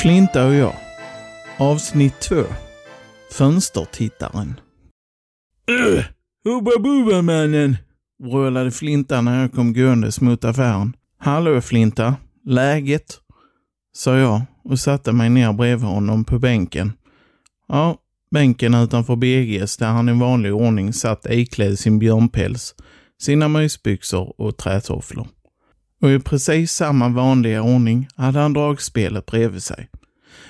Flinta och jag. Avsnitt 2. Fönstertittaren. Öh! Hubba bubba mannen! vrålade Flinta när jag kom gåendes mot affären. Hallå Flinta, läget? sa jag och satte mig ner bredvid honom på bänken. Ja, bänken utanför BGs där han i vanlig ordning satt iklädd sin björnpäls, sina mysbyxor och trätofflor. Och i precis samma vanliga ordning hade han dragspelet bredvid sig.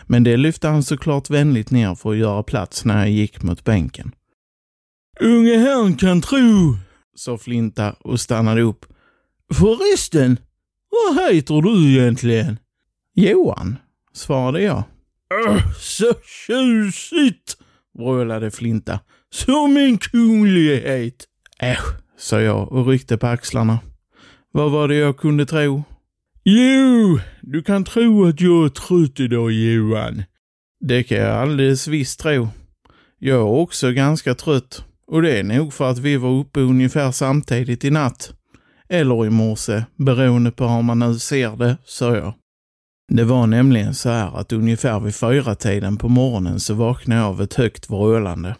Men det lyfte han såklart vänligt ner för att göra plats när jag gick mot bänken. Unge herrn kan tro, sa Flinta och stannade upp. Förresten, vad heter du egentligen? Johan, svarade jag. Öh, så tjusigt, vrålade Flinta. Som en kunglighet. Äsch, sa jag och ryckte på axlarna. Vad var det jag kunde tro? Jo, du kan tro att jag är trött idag Johan. Det kan jag alldeles visst tro. Jag är också ganska trött och det är nog för att vi var uppe ungefär samtidigt i natt. Eller i morse, beroende på hur man nu ser det, sa jag. Det var nämligen så här att ungefär vid fyra tiden på morgonen så vaknade jag av ett högt vrålande.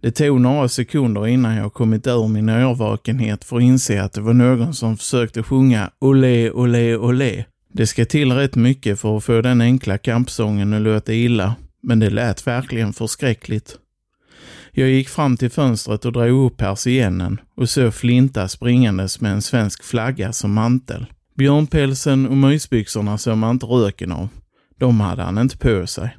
Det tog några sekunder innan jag kommit ur min övervakenhet för att inse att det var någon som försökte sjunga olé, olé, olé. Det ska till rätt mycket för att få den enkla kampsången att låta illa, men det lät verkligen förskräckligt. Jag gick fram till fönstret och drog upp persiennen och såg Flinta springandes med en svensk flagga som mantel. Björnpälsen och mysbyxorna såg man inte röken av. De hade han inte på sig.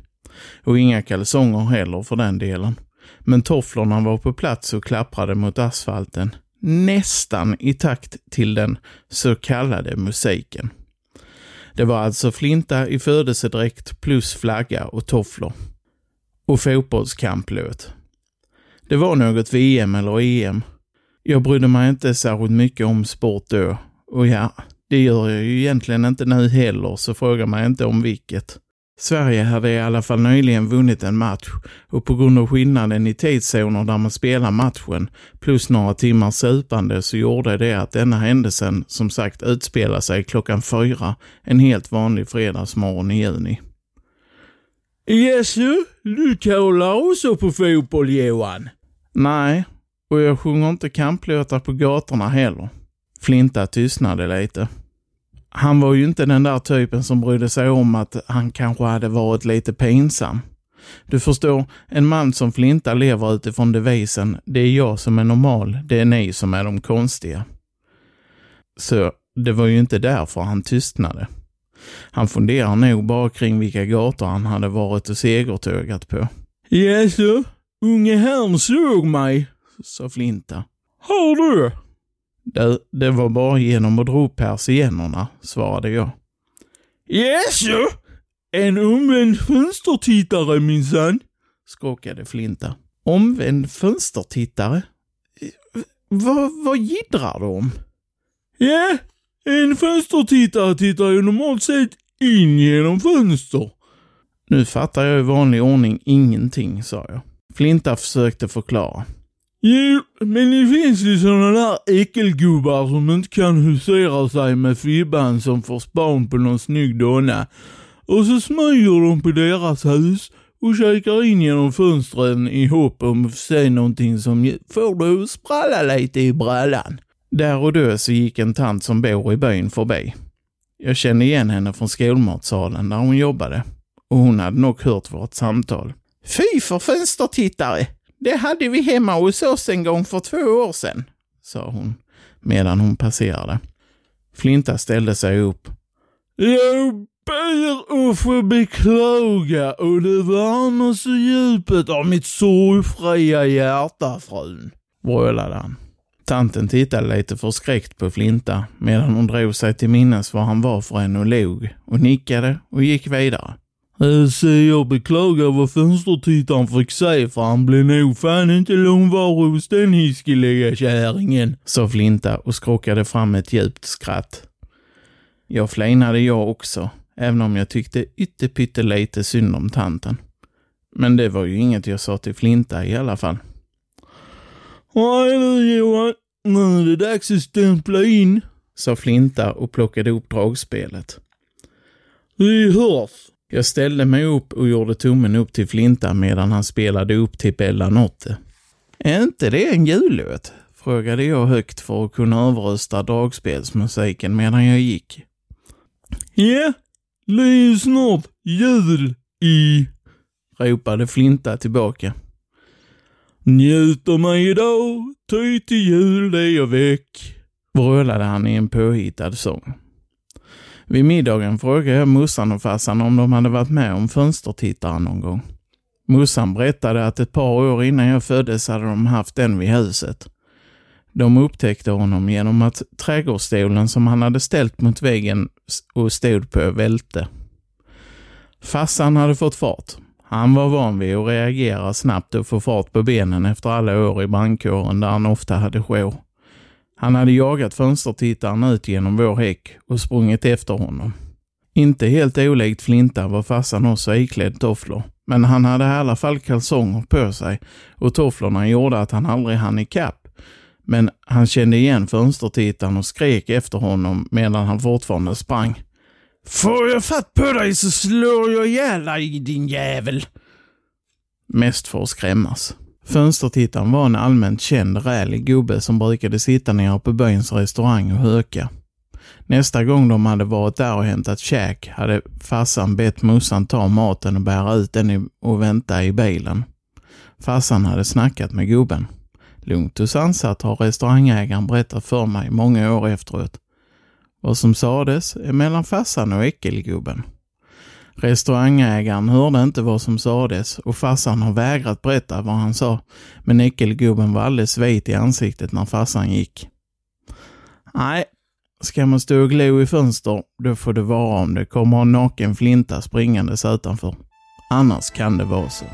Och inga kalsonger heller för den delen. Men tofflorna var på plats och klapprade mot asfalten. Nästan i takt till den så kallade musiken. Det var alltså flinta i födelsedräkt plus flagga och tofflor. Och fotbollskamplåt. Det var något VM eller EM. Jag brydde mig inte särskilt mycket om sport då. Och ja, det gör jag ju egentligen inte nu heller, så fråga mig inte om vilket. Sverige hade i alla fall nyligen vunnit en match och på grund av skillnaden i tidszoner där man spelar matchen plus några timmars supande så gjorde det att denna händelsen som sagt utspelar sig klockan fyra en helt vanlig fredagsmorgon i juni. Jeså, du kollar också på fotboll Johan? Nej, och jag sjunger inte kamplåtar på gatorna heller. Flinta tystnade lite. Han var ju inte den där typen som brydde sig om att han kanske hade varit lite pinsam. Du förstår, en man som Flinta lever utifrån devisen “det är jag som är normal, det är ni som är de konstiga”. Så det var ju inte därför han tystnade. Han funderar nog bara kring vilka gator han hade varit och segertågat på. Jaså, unge herrn såg mig, sa Flinta. Har du? Det, det var bara genom att dra upp persiennerna, svarade jag. Jaså? En omvänd fönstertittare minsann, skakade Flinta. Omvänd fönstertittare? Vad, vad jiddrar du om? Ja, en fönstertittare tittar ju normalt sett in genom fönster. Nu fattar jag i vanlig ordning ingenting, sa jag. Flinta försökte förklara. Jo, men det finns ju sådana där äckelgubbar som inte kan husera sig med fibban som får span på någon snygg donna. Och så smyger de på deras hus och kikar in genom fönstren i hopp om att se någonting som får dig att spralla lite i brallan. Där och då så gick en tant som bor i byn förbi. Jag kände igen henne från skolmatsalen där hon jobbade och hon hade nog hört vårt samtal. Fy för fönstertittare! Det hade vi hemma hos oss en gång för två år sedan, sa hon medan hon passerade. Flinta ställde sig upp. Jag ber att få beklaga och det värmer så djupet av mitt sorgfria hjärta, frun, vrålade han. Tanten tittade lite förskräckt på Flinta medan hon drog sig till minnes var han var för en och log och nickade och gick vidare. Eh, så jag beklagar vad fönstertittaren fick säga för han blev nog fan inte långvarig hos den hiskeliga kärringen, sa Flinta och skrockade fram ett djupt skratt. Jag flinade jag också, även om jag tyckte ytterpyttelite synd om tanten. Men det var ju inget jag sa till Flinta i alla fall. Nej du Johan, nu är det dags att stämpla in, sa Flinta och plockade upp dragspelet. Vi hörs, jag ställde mig upp och gjorde tummen upp till Flinta medan han spelade upp till Bella Notte. Är inte det en jullåt? frågade jag högt för att kunna överrösta dragspelsmusiken medan jag gick. Ja, det är ju snart jul i... ropade Flinta tillbaka. Njuter mig idag, ty till jul är jag väck, vrålade han i en påhittad sång. Vid middagen frågade jag mussan och farsan om de hade varit med om fönstertittaren någon gång. Mussan berättade att ett par år innan jag föddes hade de haft den vid huset. De upptäckte honom genom att trädgårdsstolen som han hade ställt mot väggen och stod på välte. Fassan hade fått fart. Han var van vid att reagera snabbt och få fart på benen efter alla år i brandkåren där han ofta hade jour. Han hade jagat fönstertittaren ut genom vår häck och sprungit efter honom. Inte helt olikt Flinta var farsan också iklädd tofflor, men han hade i alla fall kalsonger på sig och tofflorna gjorde att han aldrig hann ikapp. Men han kände igen fönstertittaren och skrek efter honom medan han fortfarande sprang. Får jag fatt på dig så slår jag ihjäl dig din jävel! Mest för att skrämmas. Fönstertittaren var en allmänt känd rälig gubbe som brukade sitta nere på byns restaurang och höka. Nästa gång de hade varit där och hämtat käk hade farsan bett morsan ta maten och bära ut den och vänta i bilen. Farsan hade snackat med gubben. Lugnt och sansat har restaurangägaren berättat för mig många år efteråt. Vad som sades är mellan farsan och äckelgubben. Restaurangägaren hörde inte vad som sades och farsan har vägrat berätta vad han sa, men nyckelgubben var alldeles vit i ansiktet när farsan gick. Nej, ska man stå och glo i fönster, då får det vara om det kommer en naken flinta springandes utanför. Annars kan det vara så.